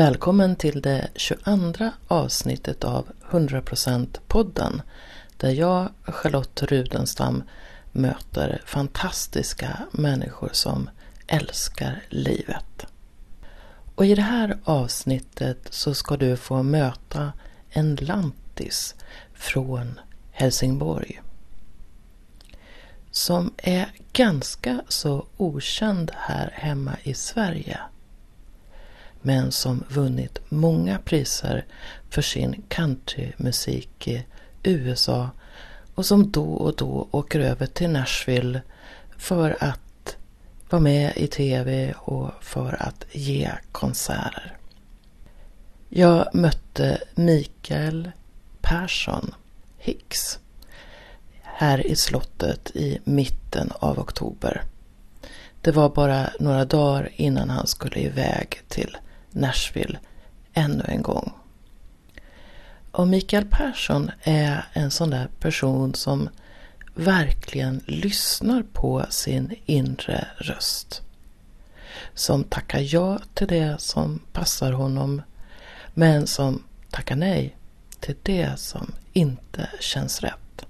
Välkommen till det 22 avsnittet av 100% podden där jag, Charlotte Rudenstam, möter fantastiska människor som älskar livet. Och i det här avsnittet så ska du få möta en lantis från Helsingborg som är ganska så okänd här hemma i Sverige men som vunnit många priser för sin countrymusik i USA och som då och då åker över till Nashville för att vara med i tv och för att ge konserter. Jag mötte Mikael Persson Hicks här i slottet i mitten av oktober. Det var bara några dagar innan han skulle iväg till Nashville ännu en gång. Och Mikael Persson är en sån där person som verkligen lyssnar på sin inre röst. Som tackar ja till det som passar honom men som tackar nej till det som inte känns rätt.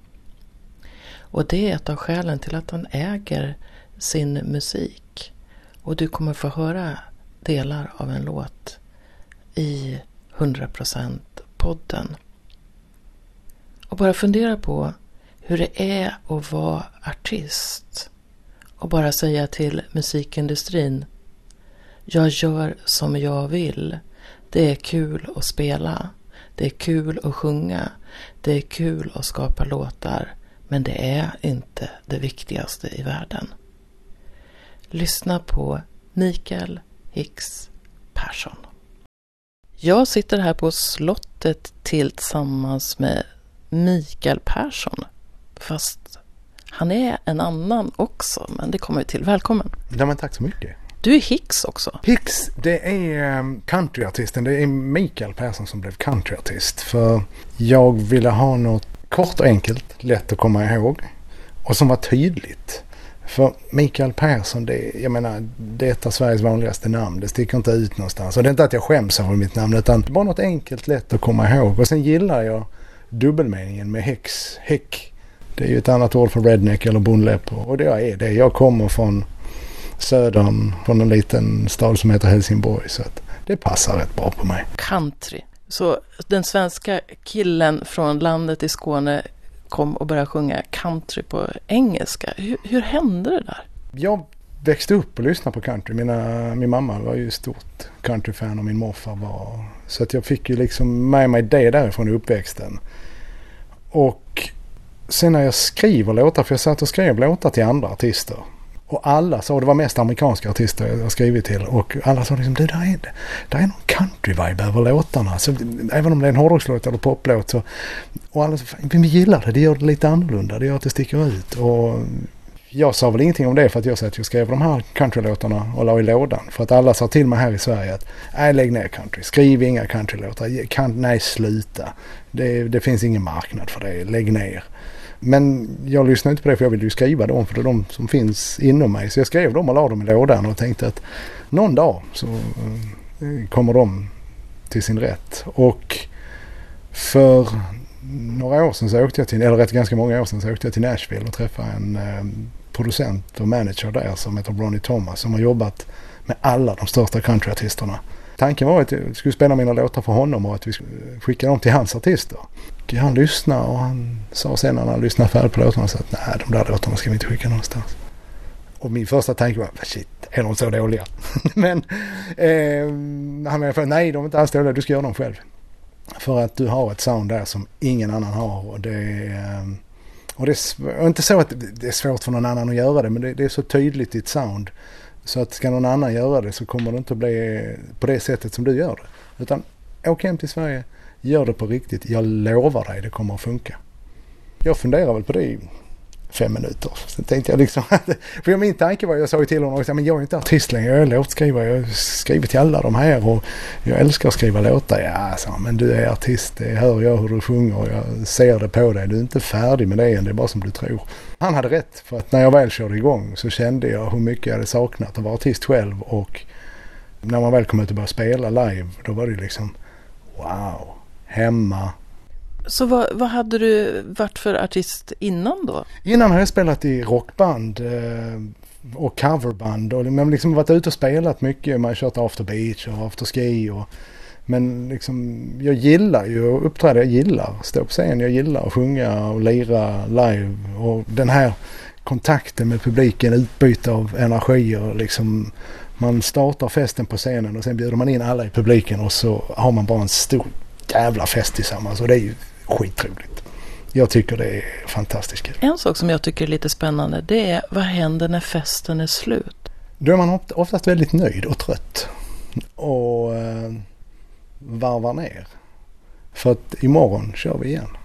Och det är ett av skälen till att han äger sin musik. Och du kommer få höra delar av en låt i 100% podden. Och bara fundera på hur det är att vara artist. Och bara säga till musikindustrin. Jag gör som jag vill. Det är kul att spela. Det är kul att sjunga. Det är kul att skapa låtar. Men det är inte det viktigaste i världen. Lyssna på Mikael Hicks Persson. Jag sitter här på slottet tillsammans med Mikael Persson. Fast han är en annan också, men det kommer vi till. Välkommen! Ja, men tack så mycket! Du är Hicks också. Hicks, det är ehm, countryartisten. Det är Mikael Persson som blev countryartist. För jag ville ha något kort och enkelt, lätt att komma ihåg och som var tydligt. För Mikael Persson, det, jag menar, det är ett av Sveriges vanligaste namn. Det sticker inte ut någonstans. Och det är inte att jag skäms över mitt namn utan bara något enkelt, lätt att komma ihåg. Och sen gillar jag dubbelmeningen med häx, häck. Det är ju ett annat ord för redneck eller bondläpp. Och det är det. Jag kommer från södern, från en liten stad som heter Helsingborg. Så att det passar rätt bra på mig. Country. Så den svenska killen från landet i Skåne kom och började sjunga country på engelska. Hur, hur hände det där? Jag växte upp och lyssnade på country. Mina, min mamma var ju stort countryfan och min morfar var. Så att jag fick ju liksom med mig det därifrån i uppväxten. Och sen när jag skriver låtar, för jag satt och skrev låtar till andra artister. Och alla sa, det var mest amerikanska artister jag skrivit till. Och alla sa liksom, du där är, där är någon country-vibe över låtarna. Så, även om det är en hårdrockslåt eller poplåt så. Och alla sa, vi gillar det, det gör det lite annorlunda, det gör att det sticker ut. Och jag sa väl ingenting om det för att jag sa att jag skrev de här countrylåtarna och la i lådan. För att alla sa till mig här i Sverige att nej lägg ner country, skriv inga countrylåtar, nej sluta. Det, det finns ingen marknad för det, lägg ner. Men jag lyssnade inte på det för jag ville ju skriva dem för det är de som finns inom mig. Så jag skrev dem och la dem i lådan och tänkte att någon dag så eh, kommer de till sin rätt. Och för några år sedan så åkte jag till, eller rätt ganska många år sedan så åkte jag till Nashville och träffade en eh, producent och manager där som heter Ronnie Thomas som har jobbat med alla de största countryartisterna. Tanken var att jag skulle spela mina låtar för honom och att vi skulle skicka dem till hans artister. Och han lyssnade och han sa sen när han lyssnade färdigt på låtarna så att nej de där låtarna ska vi inte skicka någonstans. Och min första tanke var shit, är de så dåliga? Men eh, han menade nej de är inte alls dåliga, du ska göra dem själv. För att du har ett sound där som ingen annan har och det eh, och det är inte så att det är svårt för någon annan att göra det men det, det är så tydligt ditt sound. Så att ska någon annan göra det så kommer det inte att bli på det sättet som du gör det. Utan åk hem till Sverige, gör det på riktigt. Jag lovar dig det kommer att funka. Jag funderar väl på det i fem minuter. Sen tänkte jag liksom, för min tanke var, jag sa ju till honom också, men jag är inte artist längre, jag är låtskrivare, jag har skrivit till alla de här och jag älskar att skriva låtar. Ja, sa men du är artist, det hör jag hur du sjunger och jag ser det på dig. Du är inte färdig med det än, det är bara som du tror. Han hade rätt, för att när jag väl körde igång så kände jag hur mycket jag hade saknat att vara artist själv och När man väl kom ut och började spela live, då var det liksom wow, hemma. Så vad, vad hade du varit för artist innan då? Innan hade jag spelat i rockband eh, och coverband och men liksom varit ute och spelat mycket. Man har kört After Beach och After Ski och men liksom, jag gillar ju att uppträda, jag gillar att stå på scen, jag gillar att sjunga och lira live. Och den här kontakten med publiken, utbyte av energier liksom. Man startar festen på scenen och sen bjuder man in alla i publiken och så har man bara en stor jävla fest tillsammans och det är ju skitroligt. Jag tycker det är fantastiskt kul. En sak som jag tycker är lite spännande det är vad händer när festen är slut? Då är man oftast väldigt nöjd och trött. Och eh, varvar ner. För att imorgon kör vi igen.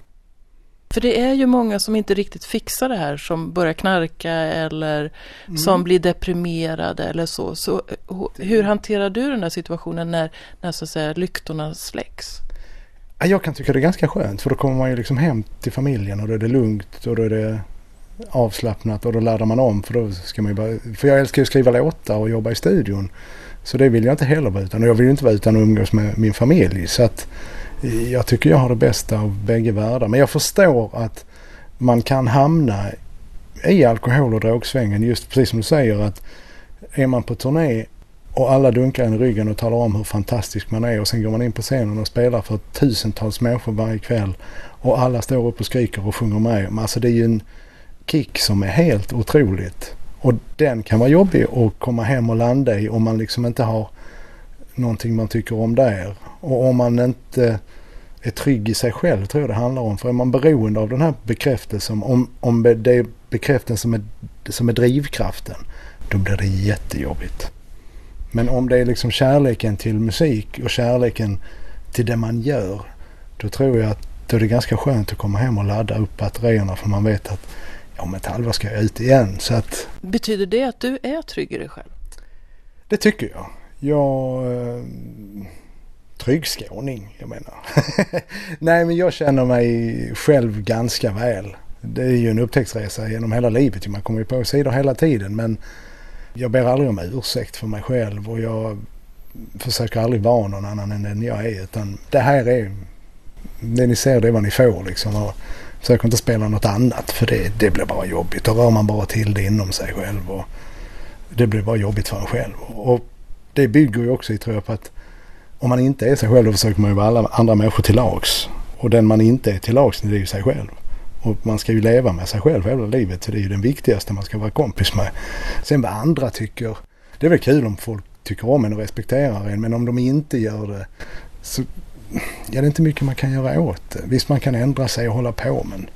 För det är ju många som inte riktigt fixar det här som börjar knarka eller mm. som blir deprimerade eller så. Så hur hanterar du den här situationen när, när så att säga, lyktorna släcks? Jag kan tycka det är ganska skönt för då kommer man ju liksom hem till familjen och då är det lugnt och då är det avslappnat och då laddar man om för då ska man ju bara, för jag älskar ju att skriva låtar och jobba i studion. Så det vill jag inte heller vara utan och jag vill ju inte vara utan att umgås med min familj. Så att eh, jag tycker jag har det bästa av bägge världar. Men jag förstår att man kan hamna i alkohol och drogsvängen just precis som du säger att är man på turné och alla dunkar en i ryggen och talar om hur fantastisk man är och sen går man in på scenen och spelar för tusentals människor varje kväll och alla står upp och skriker och sjunger med. Alltså det är ju en kick som är helt otroligt. Och den kan vara jobbig att komma hem och landa i om man liksom inte har någonting man tycker om där. Och om man inte är trygg i sig själv tror jag det handlar om. För är man beroende av den här bekräftelsen, om, om det är bekräftelsen som är, som är drivkraften, då blir det jättejobbigt. Men om det är liksom kärleken till musik och kärleken till det man gör, då tror jag att då är det ganska skönt att komma hem och ladda upp batterierna för man vet att om ett halvår ska jag ut igen. Så att, Betyder det att du är trygg i dig själv? Det tycker jag. Jag... Eh, trygg skåning, jag menar. Nej, men jag känner mig själv ganska väl. Det är ju en upptäcktsresa genom hela livet. Man kommer ju på sidor hela tiden men jag ber aldrig om ursäkt för mig själv och jag försöker aldrig vara någon annan än den jag är. Utan det här är, det ni ser det är vad ni får liksom. Och Försöker inte spela något annat för det, det blir bara jobbigt. Då rör man bara till det inom sig själv. Och det blir bara jobbigt för en själv. Och det bygger ju också, i tror jag, på att om man inte är sig själv då försöker man ju vara alla andra människor till lags. Och den man inte är till lags det är ju sig själv. Och man ska ju leva med sig själv hela livet. Så det är ju den viktigaste man ska vara kompis med. Sen vad andra tycker. Det är väl kul om folk tycker om en och respekterar en. Men om de inte gör det så ja, det är inte mycket man kan göra åt det. Visst man kan ändra sig och hålla på men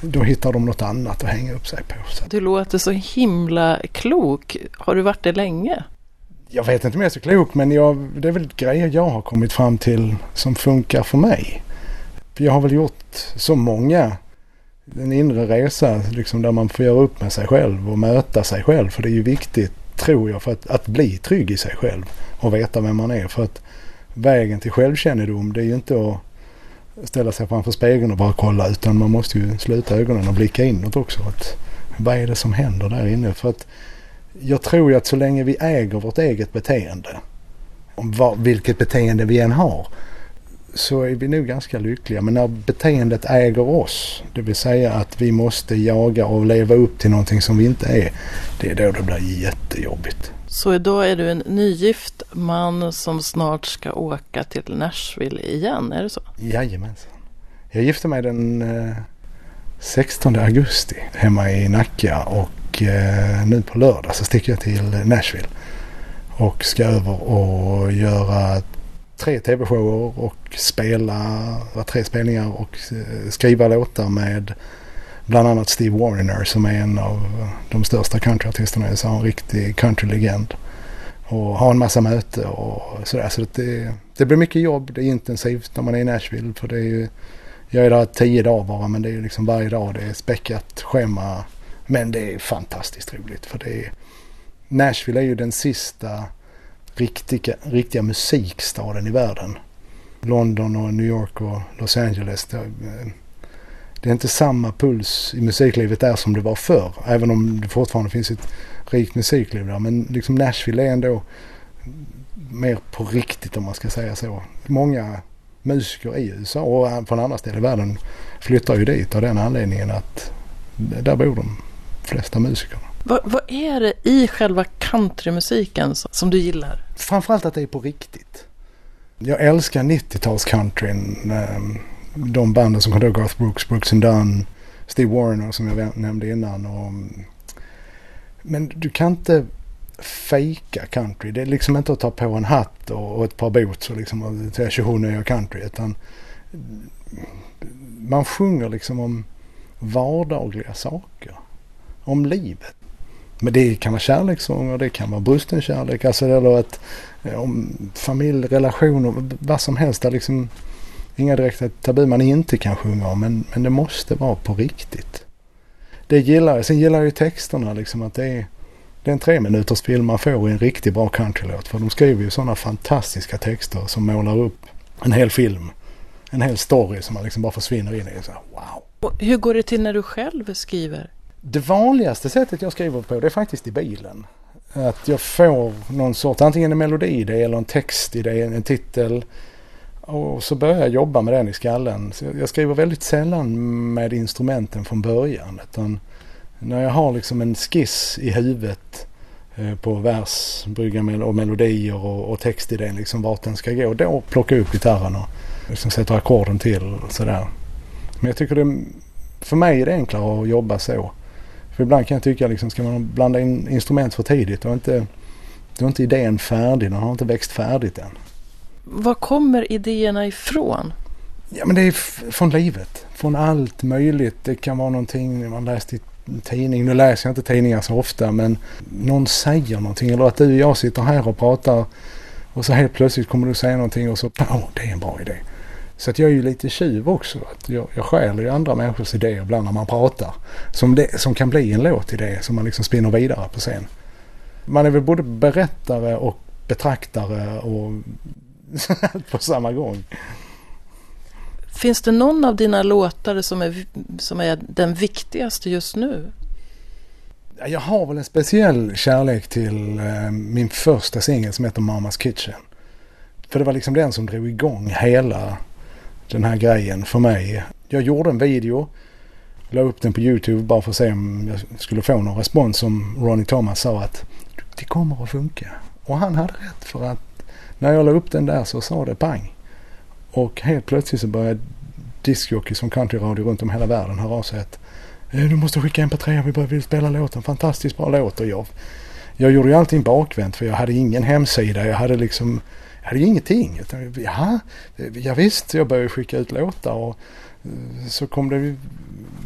då hittar de något annat att hänga upp sig på. Så. Du låter så himla klok. Har du varit det länge? Jag vet inte om jag är så klok men jag, det är väl grejer jag har kommit fram till som funkar för mig. jag har väl gjort så många en inre resa liksom där man får göra upp med sig själv och möta sig själv. För det är ju viktigt tror jag för att, att bli trygg i sig själv och veta vem man är. För att vägen till självkännedom det är ju inte att ställa sig framför spegeln och bara kolla utan man måste ju sluta ögonen och blicka inåt också. Att, vad är det som händer där inne? För att jag tror ju att så länge vi äger vårt eget beteende, vilket beteende vi än har, så är vi nog ganska lyckliga. Men när beteendet äger oss, det vill säga att vi måste jaga och leva upp till någonting som vi inte är, det är då det blir jättejobbigt. Så idag är du en nygift man som snart ska åka till Nashville igen, är det så? Jajamensan. Jag gifte mig den eh, 16 augusti hemma i Nacka och eh, nu på lördag så sticker jag till Nashville. Och ska över och göra tre tv-shower och spela, tre spelningar och eh, skriva låtar med bland annat Steve Wariner som är en av de största countryartisterna i USA. En riktig countrylegend. Och ha en massa möte och sådär. Så det, det blir mycket jobb. Det är intensivt när man är i Nashville. För det är ju, jag är där tio dagar bara men det är liksom varje dag. Det är späckat schema. Men det är fantastiskt roligt. För det är, Nashville är ju den sista riktiga, riktiga musikstaden i världen. London och New York och Los Angeles. Det, det är inte samma puls i musiklivet där som det var förr. Även om det fortfarande finns ett rikt musikliv där. Men liksom Nashville är ändå mer på riktigt om man ska säga så. Många musiker i USA och från andra ställen i världen flyttar ju dit av den anledningen att där bor de flesta musikerna. Vad, vad är det i själva countrymusiken som du gillar? Framförallt att det är på riktigt. Jag älskar 90-talscountryn. Ehm, de banden som kom då, Garth Brooks, Brooks and Dunn, Steve Warner som jag nämnde innan. Och, men du kan inte fejka country. Det är liksom inte att ta på en hatt och, och ett par boots och liksom säga tjoho nu är jag country. Utan man sjunger liksom om vardagliga saker. Om livet. Men det kan vara kärlekssånger, det kan vara brusten kärlek, alltså eller att eh, om familj, relationer, vad som helst. Där liksom inga direkta tabu man inte kan sjunga om, men, men det måste vara på riktigt. Det gillar jag. Sen gillar jag ju texterna liksom att det är, det är en tre minuters film man får i en riktigt bra countrylåt. För de skriver ju sådana fantastiska texter som målar upp en hel film. En hel story som man liksom bara försvinner in i. Så, wow. Och hur går det till när du själv skriver? Det vanligaste sättet jag skriver på det är faktiskt i bilen. Att jag får någon sort, antingen en melodiidé eller en textidé, en titel. Och så börjar jag jobba med den i skallen. Så jag skriver väldigt sällan med instrumenten från början. Utan när jag har liksom en skiss i huvudet eh, på vers, brygga och melodier och, och textidén, liksom vart den ska gå. Då plockar jag upp gitarren och liksom sätter ackorden till och sådär. Men jag tycker det, för mig är det enklare att jobba så. För ibland kan jag tycka liksom, ska man blanda in instrument för tidigt då är inte, då är inte idén färdig, den har inte växt färdigt än. Var kommer idéerna ifrån? Ja men det är från livet. Från allt möjligt. Det kan vara någonting man läst i tidning. Nu läser jag inte tidningar så ofta men någon säger någonting. Eller att du och jag sitter här och pratar och så helt plötsligt kommer du säga någonting och så, åh oh, det är en bra idé. Så att jag är ju lite tjuv också. Att jag, jag stjäl ju andra människors idéer ibland när man pratar. Som, det, som kan bli en låtidé som man liksom spinner vidare på scen. Man är väl både berättare och betraktare och på samma gång. Finns det någon av dina låtar som är, som är den viktigaste just nu? Jag har väl en speciell kärlek till eh, min första singel som heter Mamas Kitchen. För det var liksom den som drog igång hela den här grejen för mig. Jag gjorde en video, la upp den på YouTube bara för att se om jag skulle få någon respons som Ronnie Thomas sa att det kommer att funka. Och han hade rätt för att när jag la upp den där så sa det pang. Och helt plötsligt så började discjockeys som countryradio runt om hela världen höra av sig att eh, du måste skicka en på tre, vi vill spela låten, fantastiskt bra låt. Och jag, jag gjorde ju allting bakvänt för jag hade ingen hemsida, jag hade liksom jag hade ingenting. Utan, ja, ja visst, jag började skicka ut låtar och eh, så kom det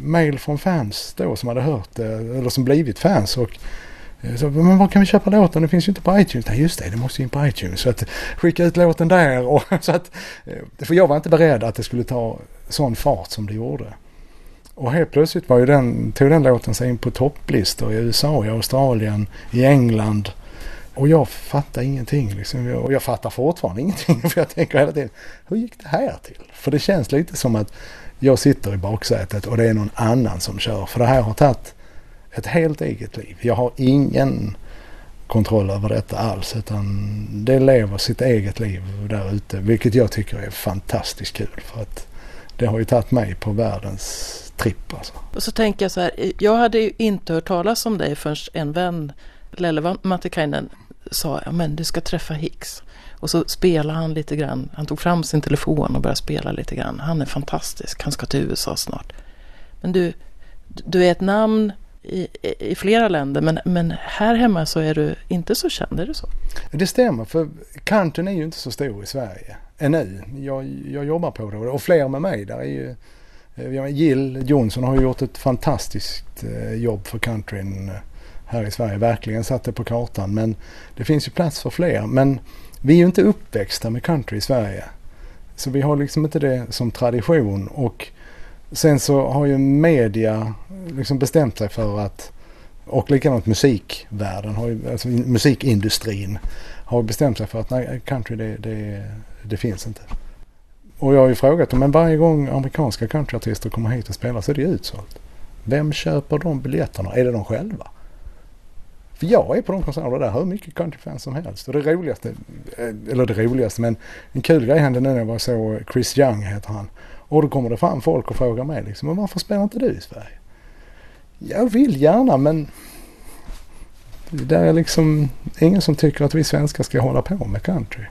mail från fans då som hade hört det, eller som blivit fans. Och eh, så, men var kan vi köpa låten? Det finns ju inte på iTunes. Nej just det, det måste in på iTunes. Så att skicka ut låten där. Och, så att, eh, för jag var inte beredd att det skulle ta sån fart som det gjorde. Och helt plötsligt var ju den, tog den låten sig in på topplistor i USA, i Australien, i England. Och jag fattar ingenting. Liksom. Och jag fattar fortfarande ingenting. För jag tänker hela tiden, hur gick det här till? För det känns lite som att jag sitter i baksätet och det är någon annan som kör. För det här har tagit ett helt eget liv. Jag har ingen kontroll över detta alls. Utan det lever sitt eget liv där ute. Vilket jag tycker är fantastiskt kul. För att det har ju tagit mig på världens tripp alltså. Och så tänker jag så här. Jag hade ju inte hört talas om dig förrän en vän Lelle Matikainen sa att men du ska träffa Hicks. Och så spelade han lite grann. Han tog fram sin telefon och började spela lite grann. Han är fantastisk. Han ska till USA snart. Men du, du är ett namn i, i flera länder. Men, men här hemma så är du inte så känd. Är det så? Det stämmer. För countryn är ju inte så stor i Sverige ännu. Jag, jag jobbar på det och fler med mig. Där är ju, eh, Jill Johnson har gjort ett fantastiskt eh, jobb för countryn eh, här i Sverige verkligen satt det på kartan. Men det finns ju plats för fler. Men vi är ju inte uppväxta med country i Sverige. Så vi har liksom inte det som tradition. Och sen så har ju media liksom bestämt sig för att och likadant musikvärlden, har ju, alltså musikindustrin har bestämt sig för att nej, country det, det, det finns inte. Och jag har ju frågat dem, men varje gång amerikanska countryartister kommer hit och spelar så är det ju utsålt. Vem köper de biljetterna? Är det de själva? För jag är på de konserterna där hur mycket countryfans som helst. Och det roligaste, eh, eller det roligaste men en kul grej hände nu när jag var så Chris Young heter han. Och då kommer det fram folk och frågar mig liksom, men varför spelar inte du i Sverige? Jag vill gärna men det är liksom ingen som tycker att vi svenskar ska hålla på med country.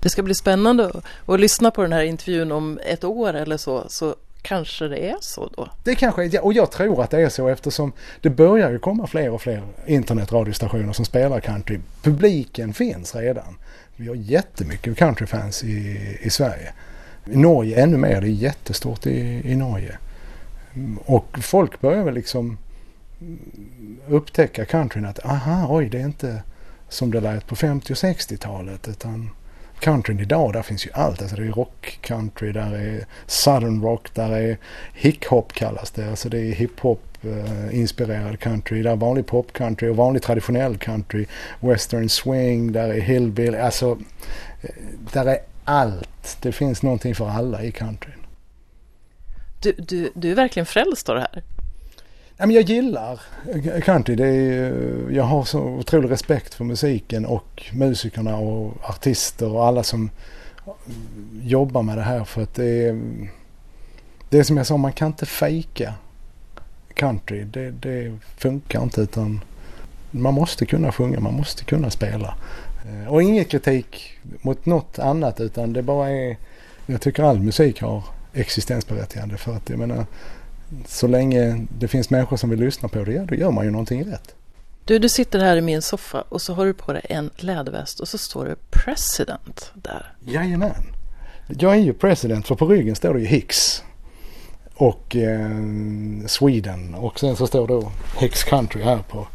Det ska bli spännande att lyssna på den här intervjun om ett år eller så, så kanske det är så då? Det kanske är, och jag tror att det är så eftersom det börjar ju komma fler och fler internetradiostationer som spelar country. Publiken finns redan. Vi har jättemycket countryfans i, i Sverige. I Norge ännu mer, det är jättestort i, i Norge. Och folk börjar väl liksom upptäcka countryn att aha, oj det är inte som det lät på 50 och 60-talet utan countryn idag, där finns ju allt. Alltså det är rock country, där är southern rock, där är hiphop kallas det. Alltså det är hiphop eh, inspirerad country, där är vanlig pop country och vanlig traditionell country. Western swing, där är hillbilly, alltså eh, där är allt. Det finns någonting för alla i countryn. Du, du, du är verkligen frälst av det här? Jag gillar country. Det är, jag har så otrolig respekt för musiken och musikerna och artister och alla som jobbar med det här. För att det är, det är som jag sa, man kan inte fejka country. Det, det funkar inte utan man måste kunna sjunga, man måste kunna spela. Eh, och ingen kritik mot något annat utan det bara är, jag tycker all musik har existensberättigande för att jag menar så länge det finns människor som vill lyssna på det, då gör man ju någonting rätt. Du, du sitter här i min soffa och så har du på dig en läderväst och så står det President där. Jajamän. Jag är ju president för på ryggen står det ju Hicks och eh, Sweden och sen så står då Hicks Country här på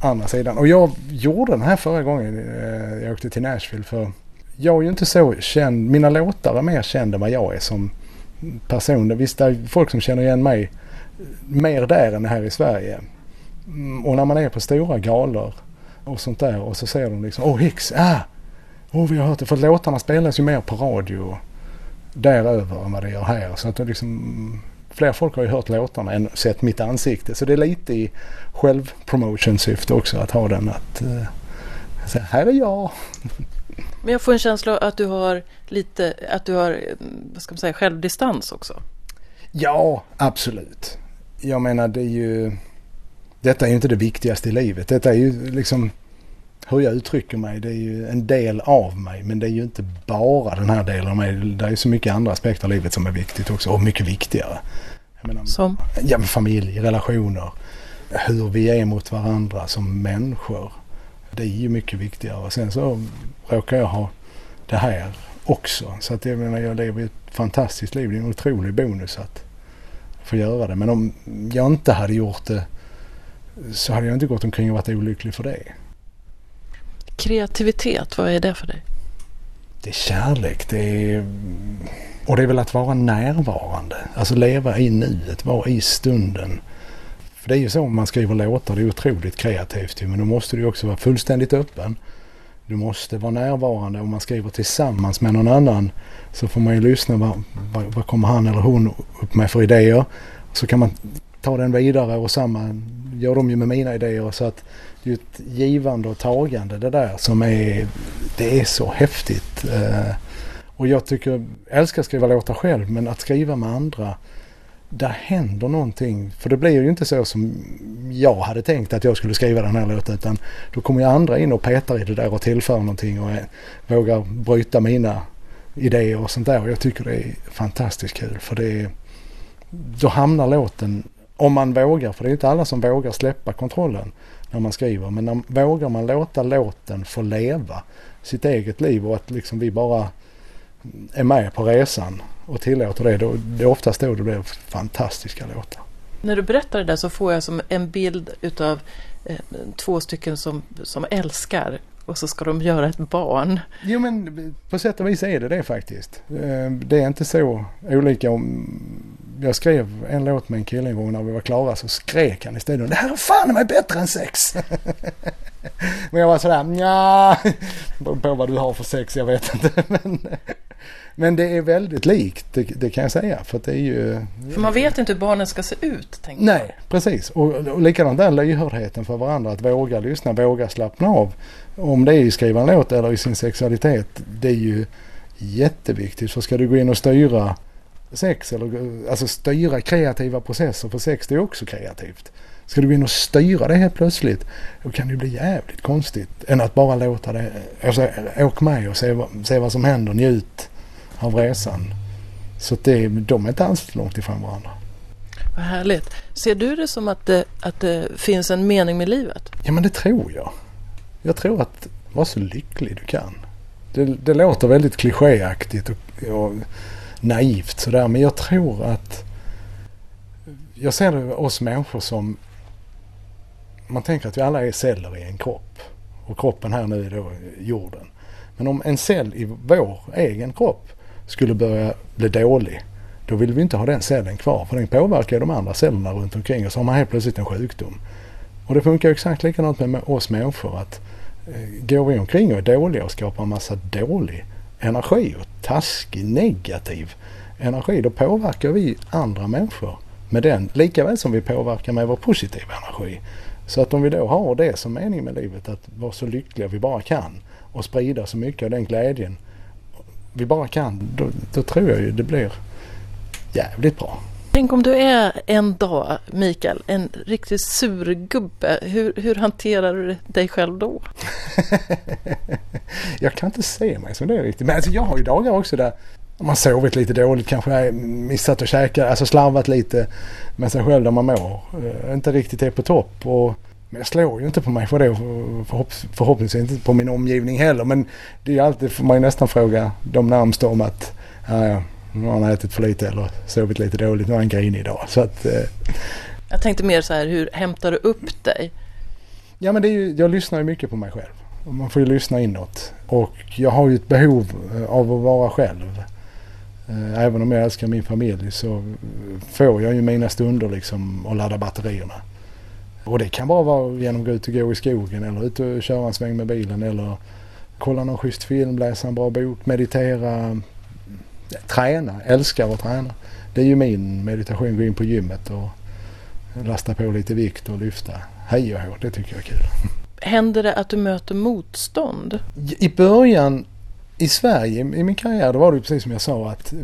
andra sidan. Och jag gjorde den här förra gången eh, jag åkte till Nashville för jag är ju inte så känd, mina låtar är mer kända än vad jag är som person. Visst det är folk som känner igen mig mer där än här i Sverige. Mm, och när man är på stora galor och sånt där och så ser de liksom, åh oh, Hicks, ah! Oh, vi har hört det. För låtarna spelas ju mer på radio däröver än vad det gör här. Så att det liksom, fler folk har ju hört låtarna än sett mitt ansikte. Så det är lite i självpromotion-syfte också att ha den att uh, säga, här är jag. Men jag får en känsla att du har lite, att du har, vad ska man säga, självdistans också. Ja, absolut. Jag menar det är ju, detta är ju inte det viktigaste i livet. Detta är ju liksom hur jag uttrycker mig. Det är ju en del av mig men det är ju inte bara den här delen av mig. Det är ju så mycket andra aspekter av livet som är viktigt också och mycket viktigare. Menar, som? Ja, familj, relationer, hur vi är mot varandra som människor. Det är ju mycket viktigare. Och sen så råkar jag ha det här också. Så att jag menar jag lever ett fantastiskt liv. Det är en otrolig bonus att få göra det. Men om jag inte hade gjort det så hade jag inte gått omkring och varit olycklig för det. Kreativitet, vad är det för dig? Det är kärlek. Det är, och det är väl att vara närvarande. Alltså leva i nuet, vara i stunden. För det är ju så om man skriver låtar, det är otroligt kreativt men då måste du också vara fullständigt öppen. Du måste vara närvarande om man skriver tillsammans med någon annan så får man ju lyssna. Vad, vad, vad kommer han eller hon upp med för idéer? Så kan man ta den vidare och samma gör de ju med mina idéer. Så att det är ett givande och tagande det där som är, det är så häftigt. Eh, och jag tycker, älskar att skriva låtar själv men att skriva med andra där händer någonting. För det blir ju inte så som jag hade tänkt att jag skulle skriva den här låten utan då kommer ju andra in och petar i det där och tillför någonting och vågar bryta mina idéer och sånt där. Och jag tycker det är fantastiskt kul för det är, då hamnar låten, om man vågar, för det är inte alla som vågar släppa kontrollen när man skriver, men när, vågar man låta låten få leva sitt eget liv och att liksom vi bara är med på resan och tillåter det, då, det är oftast då det blir fantastiska låtar. När du berättar det där så får jag som en bild utav eh, två stycken som, som älskar och så ska de göra ett barn. Jo men på sätt och vis är det det faktiskt. Eh, det är inte så olika om... Jag skrev en låt med en kille en gång när vi var klara så skrek han i studion. Det här är fan mig bättre än sex! men jag var sådär nja, på vad du har för sex jag vet inte. men, Men det är väldigt likt, det, det, kan jag säga. För det är ju... För man vet inte hur barnen ska se ut. Tänker Nej, jag. precis. Och, och likadant där lyhördheten för varandra. Att våga lyssna, våga slappna av. Om det är i skriva en låt eller i sin sexualitet. Det är ju jätteviktigt. För ska du gå in och styra sex eller alltså styra kreativa processer. För sex det är också kreativt. Ska du gå in och styra det helt plötsligt, då kan det bli jävligt konstigt. Än att bara låta det, alltså, åk med och se, se vad som händer, njut av resan. Så det, de är inte alls långt ifrån varandra. Vad härligt. Ser du det som att det, att det finns en mening med livet? Ja men det tror jag. Jag tror att vara så lycklig du kan. Det, det låter väldigt klichéaktigt och, och naivt sådär men jag tror att jag ser oss människor som man tänker att vi alla är celler i en kropp. Och kroppen här nu är då jorden. Men om en cell i vår egen kropp skulle börja bli dålig. Då vill vi inte ha den cellen kvar för den påverkar de andra cellerna runt omkring och så har man helt plötsligt en sjukdom. Och det funkar exakt likadant med oss människor att eh, går vi omkring och är dåliga och skapar en massa dålig energi och taskig negativ energi då påverkar vi andra människor med den lika väl som vi påverkar med vår positiva energi. Så att om vi då har det som mening med livet, att vara så lyckliga vi bara kan och sprida så mycket av den glädjen vi bara kan, då, då tror jag ju det blir jävligt bra. Tänk om du är en dag, Mikael, en riktigt sur gubbe. Hur, hur hanterar du dig själv då? jag kan inte se mig som det riktigt. Men alltså jag har ju dagar också där man sovit lite dåligt, kanske missat att käka, alltså slarvat lite med sig själv där man mår. Uh, inte riktigt är på topp. Och, men jag slår ju inte på mig för det förhopp, förhoppningsvis inte på min omgivning heller. Men det är alltid, får man ju nästan fråga de närmsta om att ja, nu har han ätit för lite eller sovit lite dåligt, nu är han grinig idag. Så att, uh, jag tänkte mer så här, hur hämtar du upp dig? Ja men det är ju, jag lyssnar ju mycket på mig själv. Man får ju lyssna inåt. Och jag har ju ett behov av att vara själv. Eh, även om jag älskar min familj så får jag ju mina stunder liksom att ladda batterierna. Och det kan bara vara genom att gå ut och gå i skogen eller ut och köra en sväng med bilen eller kolla någon schysst film, läsa en bra bok, meditera, träna, älskar att träna. Det är ju min meditation, gå in på gymmet och lasta på lite vikt och lyfta. Hej och hå, det tycker jag är kul. Händer det att du möter motstånd? I början i Sverige i min karriär då var det precis som jag sa att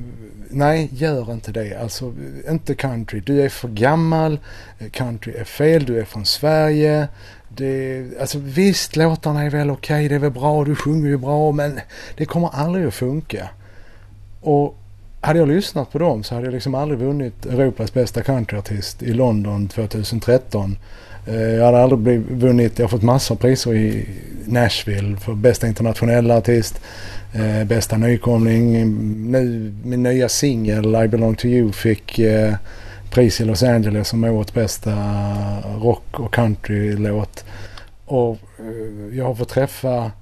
nej, gör inte det. Alltså inte country. Du är för gammal. Country är fel. Du är från Sverige. Det, alltså visst, låtarna är väl okej. Okay, det är väl bra. Du sjunger ju bra. Men det kommer aldrig att funka. Och hade jag lyssnat på dem så hade jag liksom aldrig vunnit Europas bästa countryartist i London 2013. Eh, jag hade aldrig blivit, vunnit, jag har fått massor av priser i Nashville för bästa internationella artist. Eh, bästa nykomling. Nu min nya singel I belong to you fick eh, pris i Los Angeles som årets bästa rock och countrylåt. Och eh, jag har fått träffa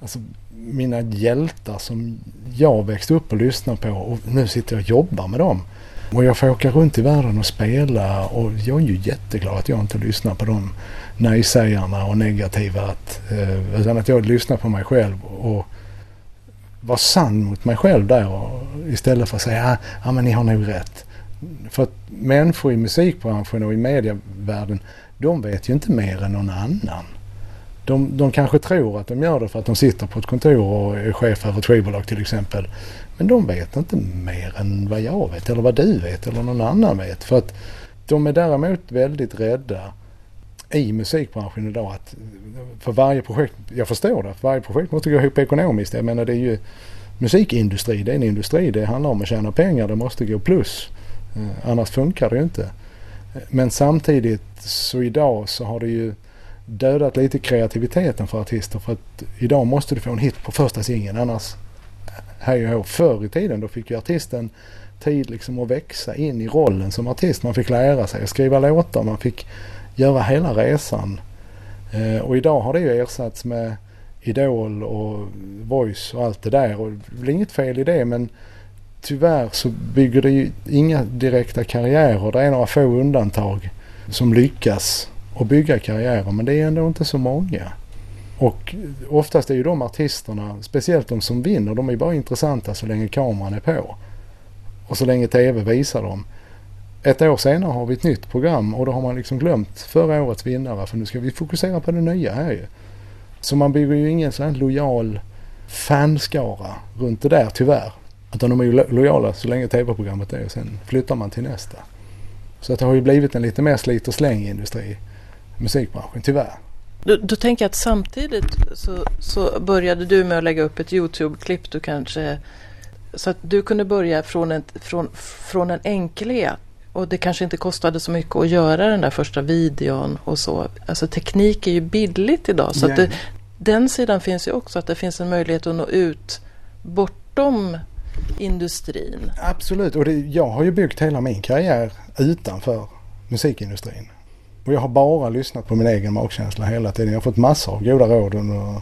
alltså, mina hjältar som jag växte upp och lyssnade på och nu sitter jag och jobbar med dem. Och jag får åka runt i världen och spela och jag är ju jätteglad att jag inte lyssnar på de nej-sägarna och negativa. Att, eh, utan att jag lyssnar på mig själv och var sann mot mig själv där och, istället för att säga ah, ja, ah, men ni har nog rätt. För att människor i musikbranschen och i medievärlden de vet ju inte mer än någon annan. De, de kanske tror att de gör det för att de sitter på ett kontor och är chef över ett skivbolag till exempel. Men de vet inte mer än vad jag vet eller vad du vet eller någon annan vet. För att de är däremot väldigt rädda i musikbranschen idag att för varje projekt, jag förstår det, för varje projekt måste gå ihop ekonomiskt. Jag menar det är ju musikindustri, det är en industri, det handlar om att tjäna pengar, det måste gå plus. Eh, annars funkar det ju inte. Men samtidigt så idag så har det ju dödat lite kreativiteten för artister för att idag måste du få en hit på första singeln annars hej och Förr i tiden då fick ju artisten tid liksom att växa in i rollen som artist. Man fick lära sig att skriva låtar, man fick göra hela resan. Eh, och idag har det ju ersatts med Idol och Voice och allt det där. Och det väl inget fel i det men tyvärr så bygger det ju inga direkta karriärer. Det är några få undantag som lyckas att bygga karriärer men det är ändå inte så många. Och oftast är ju de artisterna, speciellt de som vinner, de är bara intressanta så länge kameran är på. Och så länge tv visar dem. Ett år senare har vi ett nytt program och då har man liksom glömt förra årets vinnare för nu ska vi fokusera på det nya här ju. Så man bygger ju ingen sån här lojal fanskara runt det där tyvärr. Utan de är ju lojala så länge tv-programmet är och sen flyttar man till nästa. Så att det har ju blivit en lite mer slit och släng industri, musikbranschen, tyvärr. Då, då tänker jag att samtidigt så, så började du med att lägga upp ett Youtube-klipp du kanske så att du kunde börja från en, från, från en enkelhet och det kanske inte kostade så mycket att göra den där första videon och så. Alltså teknik är ju billigt idag så det, den sidan finns ju också att det finns en möjlighet att nå ut bortom industrin. Absolut och det, jag har ju byggt hela min karriär utanför musikindustrin. Och jag har bara lyssnat på min egen magkänsla hela tiden. Jag har fått massor av goda råd under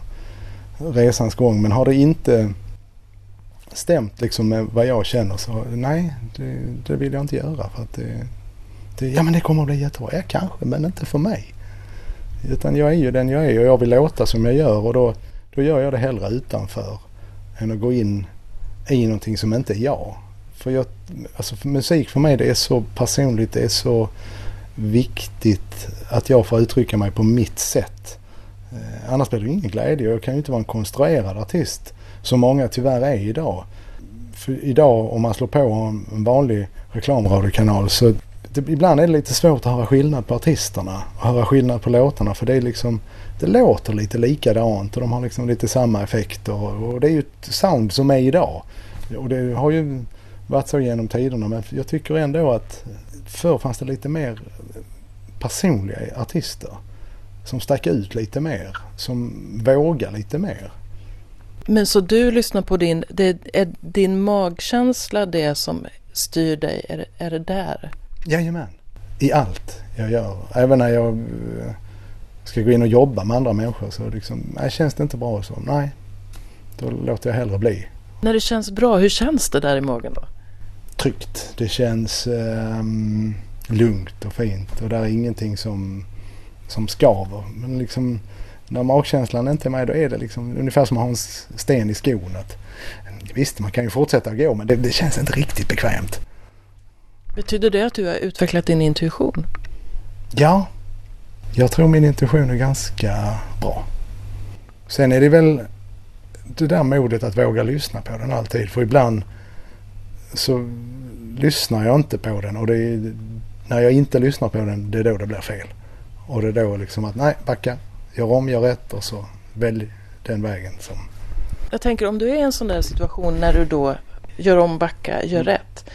resans gång men har det inte stämt liksom med vad jag känner så nej, det, det vill jag inte göra. för att det, det, Ja men det kommer att bli jättebra. Ja kanske men inte för mig. Utan jag är ju den jag är och jag vill låta som jag gör och då, då gör jag det hellre utanför än att gå in i någonting som inte är jag. För jag, alltså för musik för mig det är så personligt, det är så viktigt att jag får uttrycka mig på mitt sätt. Eh, annars blir det ingen glädje. Jag kan ju inte vara en konstruerad artist som många tyvärr är idag. För idag om man slår på en vanlig reklamradiokanal så det, ibland är det lite svårt att höra skillnad på artisterna och höra skillnad på låtarna för det är liksom det låter lite likadant och de har liksom lite samma effekter och det är ju ett sound som är idag. Och det har ju varit så genom tiderna men jag tycker ändå att förr fanns det lite mer personliga artister som stack ut lite mer, som vågar lite mer. Men så du lyssnar på din, det är din magkänsla det som styr dig? Är, är det där? Jajamän, i allt jag gör. Även när jag eh, ska gå in och jobba med andra människor så liksom, nej, känns det inte bra så, nej, då låter jag hellre bli. När det känns bra, hur känns det där i magen då? Tryggt. Det känns um, lugnt och fint och det är ingenting som, som skaver. Men liksom när magkänslan inte är med då är det liksom ungefär som att ha en sten i skon. Att, visst, man kan ju fortsätta gå men det, det känns inte riktigt bekvämt. Betyder det att du har utvecklat din intuition? Ja, jag tror min intuition är ganska bra. Sen är det väl det där modet att våga lyssna på den alltid. För ibland så lyssnar jag inte på den och det är, när jag inte lyssnar på den det är då det blir fel. Och det är då liksom att nej, backa, gör om, gör rätt och så välj den vägen som... Jag tänker om du är i en sån där situation när du då gör om, backa, gör mm. rätt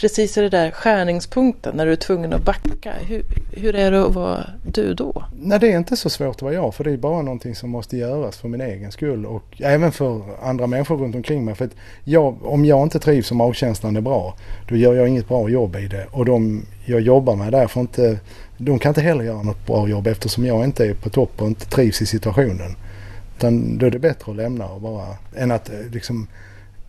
precis i det där skärningspunkten när du är tvungen att backa. Hur, hur är det att vara du då? Nej det är inte så svårt att vara jag för det är bara någonting som måste göras för min egen skull och även för andra människor runt omkring mig. För att jag, om jag inte trivs och magkänslan är bra då gör jag inget bra jobb i det och de jag jobbar med där får inte, de kan inte heller göra något bra jobb eftersom jag inte är på topp och inte trivs i situationen. Utan då är det bättre att lämna och bara, än att eh, liksom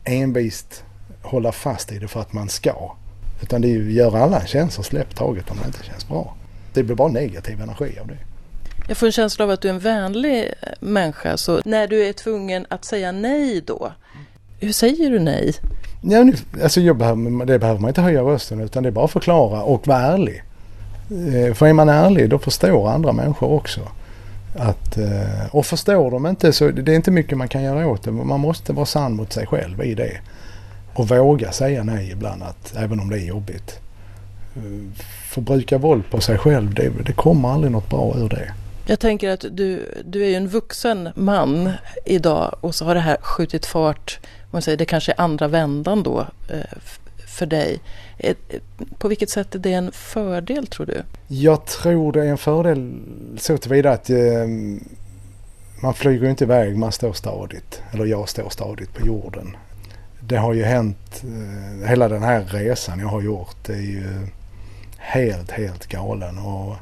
envist hålla fast i det för att man ska. Utan det är ju, gör alla en tjänst och släpp taget om det inte känns bra. Det blir bara negativ energi av det. Jag får en känsla av att du är en vänlig eh, människa. Så när du är tvungen att säga nej då, hur säger du nej? Ja, alltså jag behöver, det behöver man inte höja rösten utan det är bara att förklara och vara ärlig. Eh, för är man ärlig då förstår andra människor också. Att, eh, och förstår de inte så det är inte mycket man kan göra åt det. Man måste vara sann mot sig själv i det. Och våga säga nej ibland, att, även om det är jobbigt. Förbruka våld på sig själv, det, det kommer aldrig något bra ur det. Jag tänker att du, du är ju en vuxen man idag och så har det här skjutit fart, man säger, det kanske är andra vändan då eh, för dig. På vilket sätt är det en fördel tror du? Jag tror det är en fördel så tillvida att eh, man flyger inte iväg, man står stadigt. Eller jag står stadigt på jorden det har ju hänt, eh, hela den här resan jag har gjort är ju helt, helt galen. Och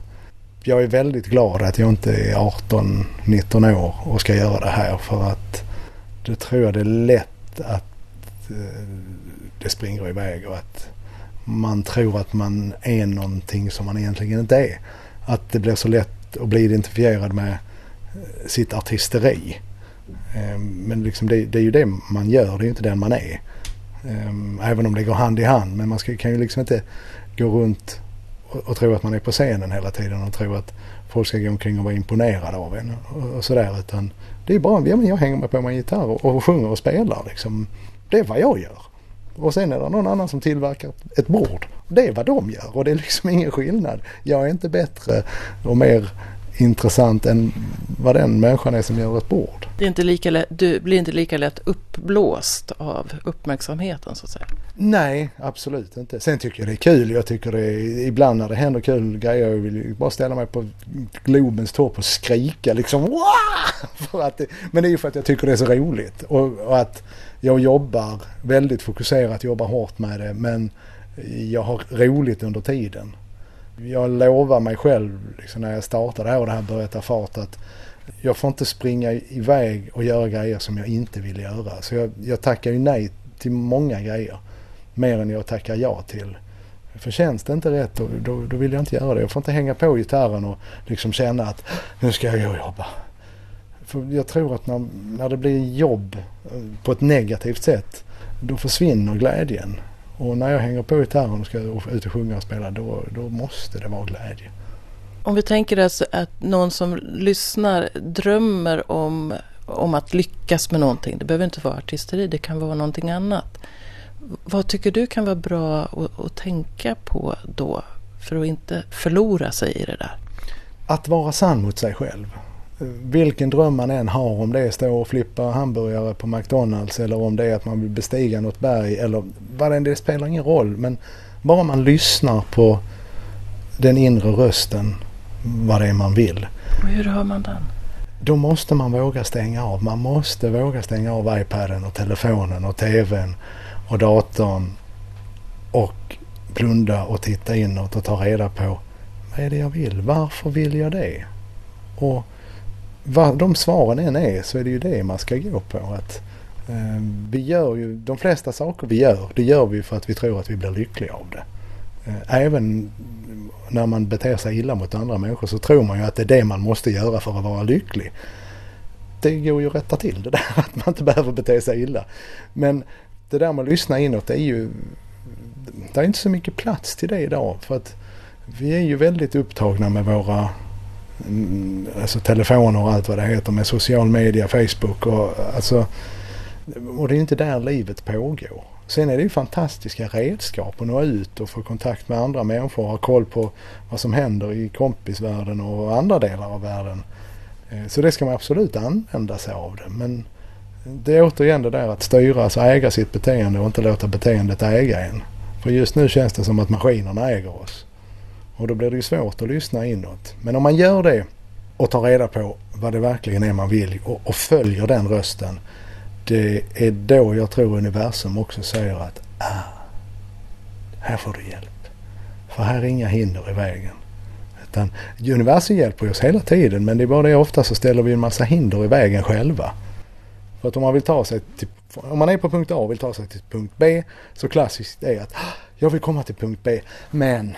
jag är väldigt glad att jag inte är 18-19 år och ska göra det här för att då tror jag det är lätt att eh, det springer iväg och att man tror att man är någonting som man egentligen inte är. Att det blir så lätt att bli identifierad med eh, sitt artisteri. Ehm, men liksom det, det, är ju det man gör, det är ju inte den man är. Ehm, även om det går hand i hand. Men man ska, kan ju liksom inte gå runt och, och tro att man är på scenen hela tiden och tro att folk ska gå omkring och vara imponerade av en och, och sådär. Utan det är bara, ja, men jag hänger med på min gitarr och, och sjunger och spelar liksom. Det är vad jag gör. Och sen är det någon annan som tillverkar ett bord. Det är vad de gör och det är liksom ingen skillnad. Jag är inte bättre och mer intressant än vad den människan är som gör ett bord. Det är inte lika lätt, du blir inte lika lätt uppblåst av uppmärksamheten så att säga? Nej, absolut inte. Sen tycker jag det är kul. Jag tycker det är, ibland när det händer kul grejer, jag vill bara ställa mig på Globens topp och skrika liksom Wah! att det, Men det är ju för att jag tycker det är så roligt och, och att jag jobbar väldigt fokuserat, jobbar hårt med det men jag har roligt under tiden jag lovar mig själv liksom när jag startade här och det här började ta fart att jag får inte springa iväg och göra grejer som jag inte vill göra. Så jag, jag tackar ju nej till många grejer. Mer än jag tackar ja till. För känns det inte rätt då, då, då, vill jag inte göra det. Jag får inte hänga på gitarren och liksom känna att ah, nu ska jag gå och jobba. För jag tror att när, när det blir jobb eh, på ett negativt sätt då försvinner glädjen. Och när jag hänger på gitarren och ska ut och sjunga och spela då, då måste det vara glädje. Om vi tänker alltså att någon som lyssnar drömmer om, om att lyckas med någonting. Det behöver inte vara artisteri, det kan vara någonting annat. Vad tycker du kan vara bra att, att tänka på då för att inte förlora sig i det där? Att vara sann mot sig själv vilken dröm man än har, om det är att stå och flippa hamburgare på McDonalds eller om det är att man vill bestiga något berg eller vad det det spelar ingen roll. Men bara man lyssnar på den inre rösten vad det är man vill. Och hur hör man den? Då måste man våga stänga av. Man måste våga stänga av iPaden och telefonen och TVn och datorn och blunda och titta inåt och ta reda på vad är det jag vill? Varför vill jag det? Och vad de svaren än är så är det ju det man ska gå på. Att, eh, vi gör ju de flesta saker vi gör, det gör vi för att vi tror att vi blir lyckliga av det. Eh, även när man beter sig illa mot andra människor så tror man ju att det är det man måste göra för att vara lycklig. Det går ju att rätta till det där att man inte behöver bete sig illa. Men det där med att lyssna inåt det är ju... Det är inte så mycket plats till det idag för att vi är ju väldigt upptagna med våra Mm, alltså telefoner och allt vad det heter med social media, Facebook och alltså och det är inte där livet pågår. Sen är det ju fantastiska redskap att nå ut och få kontakt med andra människor och ha koll på vad som händer i kompisvärlden och andra delar av världen. Eh, så det ska man absolut använda sig av det. Men det är återigen det där att styra, alltså äga sitt beteende och inte låta beteendet äga en. För just nu känns det som att maskinerna äger oss. Och då blir det ju svårt att lyssna inåt. Men om man gör det och tar reda på vad det verkligen är man vill och, och följer den rösten. Det är då jag tror universum också säger att ah, här får du hjälp. För här är inga hinder i vägen. Utan universum hjälper oss hela tiden men det är bara det ofta så ställer vi en massa hinder i vägen själva. För att om man vill ta sig till, om man är på punkt A och vill ta sig till punkt B så klassiskt är att ah, jag vill komma till punkt B men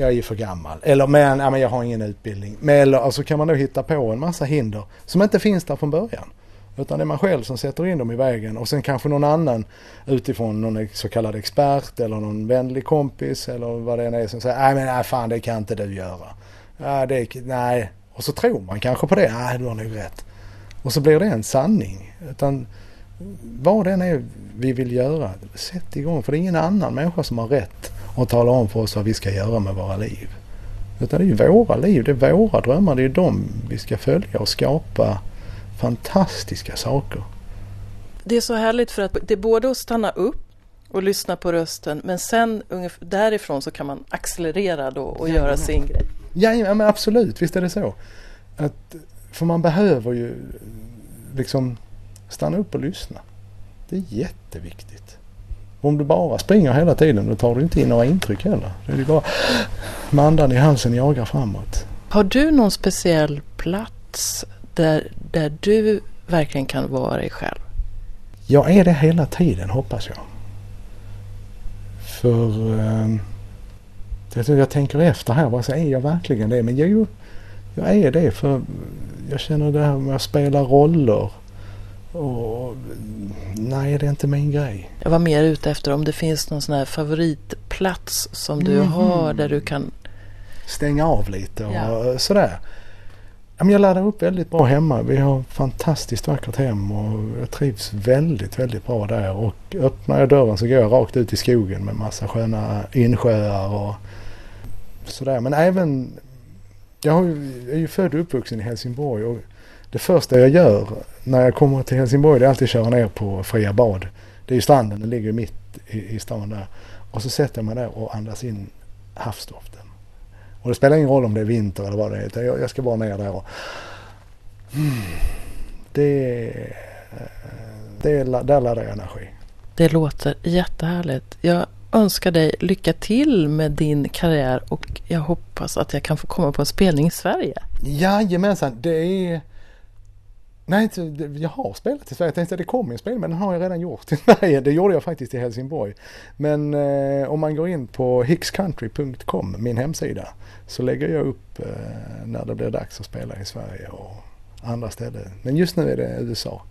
jag är ju för gammal. Eller men, ja, men jag har ingen utbildning. Men, eller alltså kan man då hitta på en massa hinder som inte finns där från början. Utan det är man själv som sätter in dem i vägen och sen kanske någon annan utifrån någon så kallad expert eller någon vänlig kompis eller vad det än är som säger nej men nej, fan det kan inte du göra. Ja, det, nej. Och så tror man kanske på det. Nej du har nog rätt. Och så blir det en sanning. Utan vad det än är vi vill göra, sätt igång. För det är ingen annan människa som har rätt och tala om för oss vad vi ska göra med våra liv. Utan det är ju våra liv, det är våra drömmar, det är de vi ska följa och skapa fantastiska saker. Det är så härligt för att det är både att stanna upp och lyssna på rösten men sen därifrån så kan man accelerera då och ja, göra sin grej. Ja men absolut, visst är det så. Att, för man behöver ju liksom stanna upp och lyssna. Det är jätteviktigt. Om du bara springer hela tiden då tar du inte in några intryck heller. Det är bara med andan i halsen jagar framåt. Har du någon speciell plats där, där du verkligen kan vara dig själv? Jag är det hela tiden hoppas jag. För eh, jag, jag tänker efter här, vad är jag verkligen det? Men jo, jag är det för jag känner det här med att spela roller. Och nej, det är inte min grej. Jag var mer ute efter om det finns någon sån här favoritplats som du mm. har där du kan stänga av lite och ja. sådär. Jag laddar upp väldigt bra hemma. Vi har fantastiskt vackert hem och jag trivs väldigt, väldigt bra där. Och öppnar jag dörren så går jag rakt ut i skogen med massa sköna insjöar och sådär. Men även, jag är ju född och uppvuxen i Helsingborg och det första jag gör när jag kommer till Helsingborg det är alltid att köra ner på Fria Bad. Det är ju stranden, den ligger mitt i, i stan där. Och så sätter jag mig där och andas in havsdoften. Och det spelar ingen roll om det är vinter eller vad det är. Jag, jag ska bara ner där och... Mm, det... det där laddar jag energi. Det låter jättehärligt. Jag önskar dig lycka till med din karriär och jag hoppas att jag kan få komma på en spelning i Sverige. Jajamensan, det är... Nej, jag har spelat i Sverige. Jag tänkte att det kommer en spelning, men den har jag redan gjort i Sverige. Det gjorde jag faktiskt i Helsingborg. Men eh, om man går in på hickscountry.com, min hemsida, så lägger jag upp eh, när det blir dags att spela i Sverige och andra ställen. Men just nu är det USA.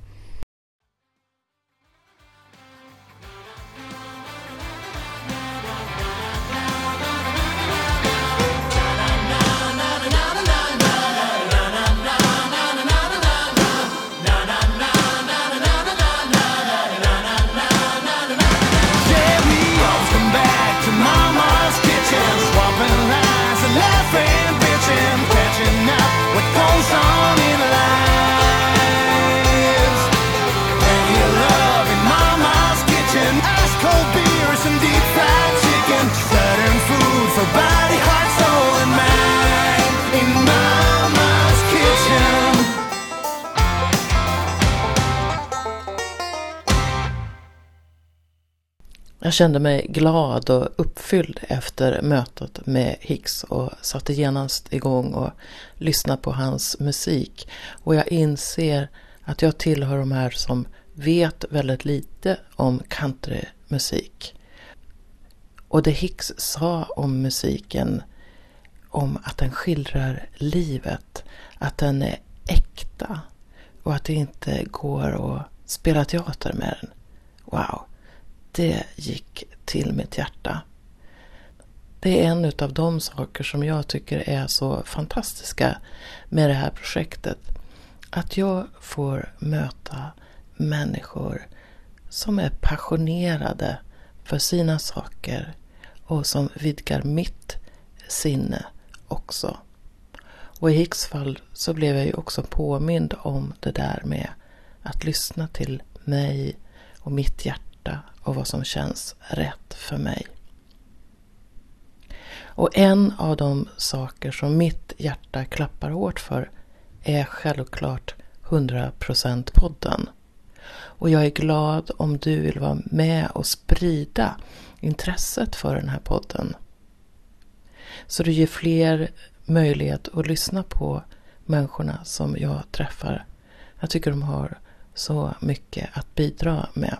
Jag kände mig glad och uppfylld efter mötet med Hicks och satte genast igång och lyssnade på hans musik. Och jag inser att jag tillhör de här som vet väldigt lite om countrymusik. Och det Hicks sa om musiken, om att den skildrar livet, att den är äkta och att det inte går att spela teater med den. Wow! Det gick till mitt hjärta. Det är en av de saker som jag tycker är så fantastiska med det här projektet. Att jag får möta människor som är passionerade för sina saker och som vidgar mitt sinne också. Och i Hicks fall så blev jag ju också påmind om det där med att lyssna till mig och mitt hjärta hjärta och vad som känns rätt för mig. Och en av de saker som mitt hjärta klappar hårt för är självklart 100% podden. Och jag är glad om du vill vara med och sprida intresset för den här podden. Så du ger fler möjlighet att lyssna på människorna som jag träffar. Jag tycker de har så mycket att bidra med.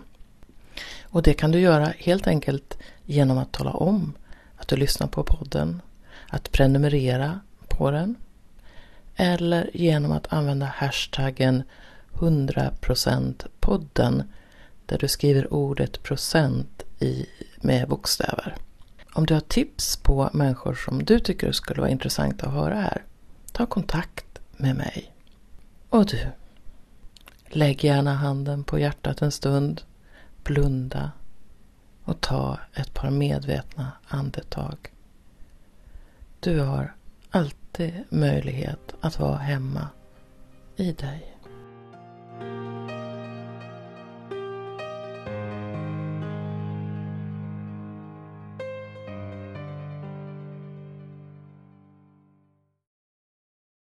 Och det kan du göra helt enkelt genom att tala om att du lyssnar på podden, att prenumerera på den eller genom att använda hashtaggen 100% podden där du skriver ordet procent i, med bokstäver. Om du har tips på människor som du tycker skulle vara intressanta att höra här, ta kontakt med mig. Och du, lägg gärna handen på hjärtat en stund blunda och ta ett par medvetna andetag. Du har alltid möjlighet att vara hemma i dig.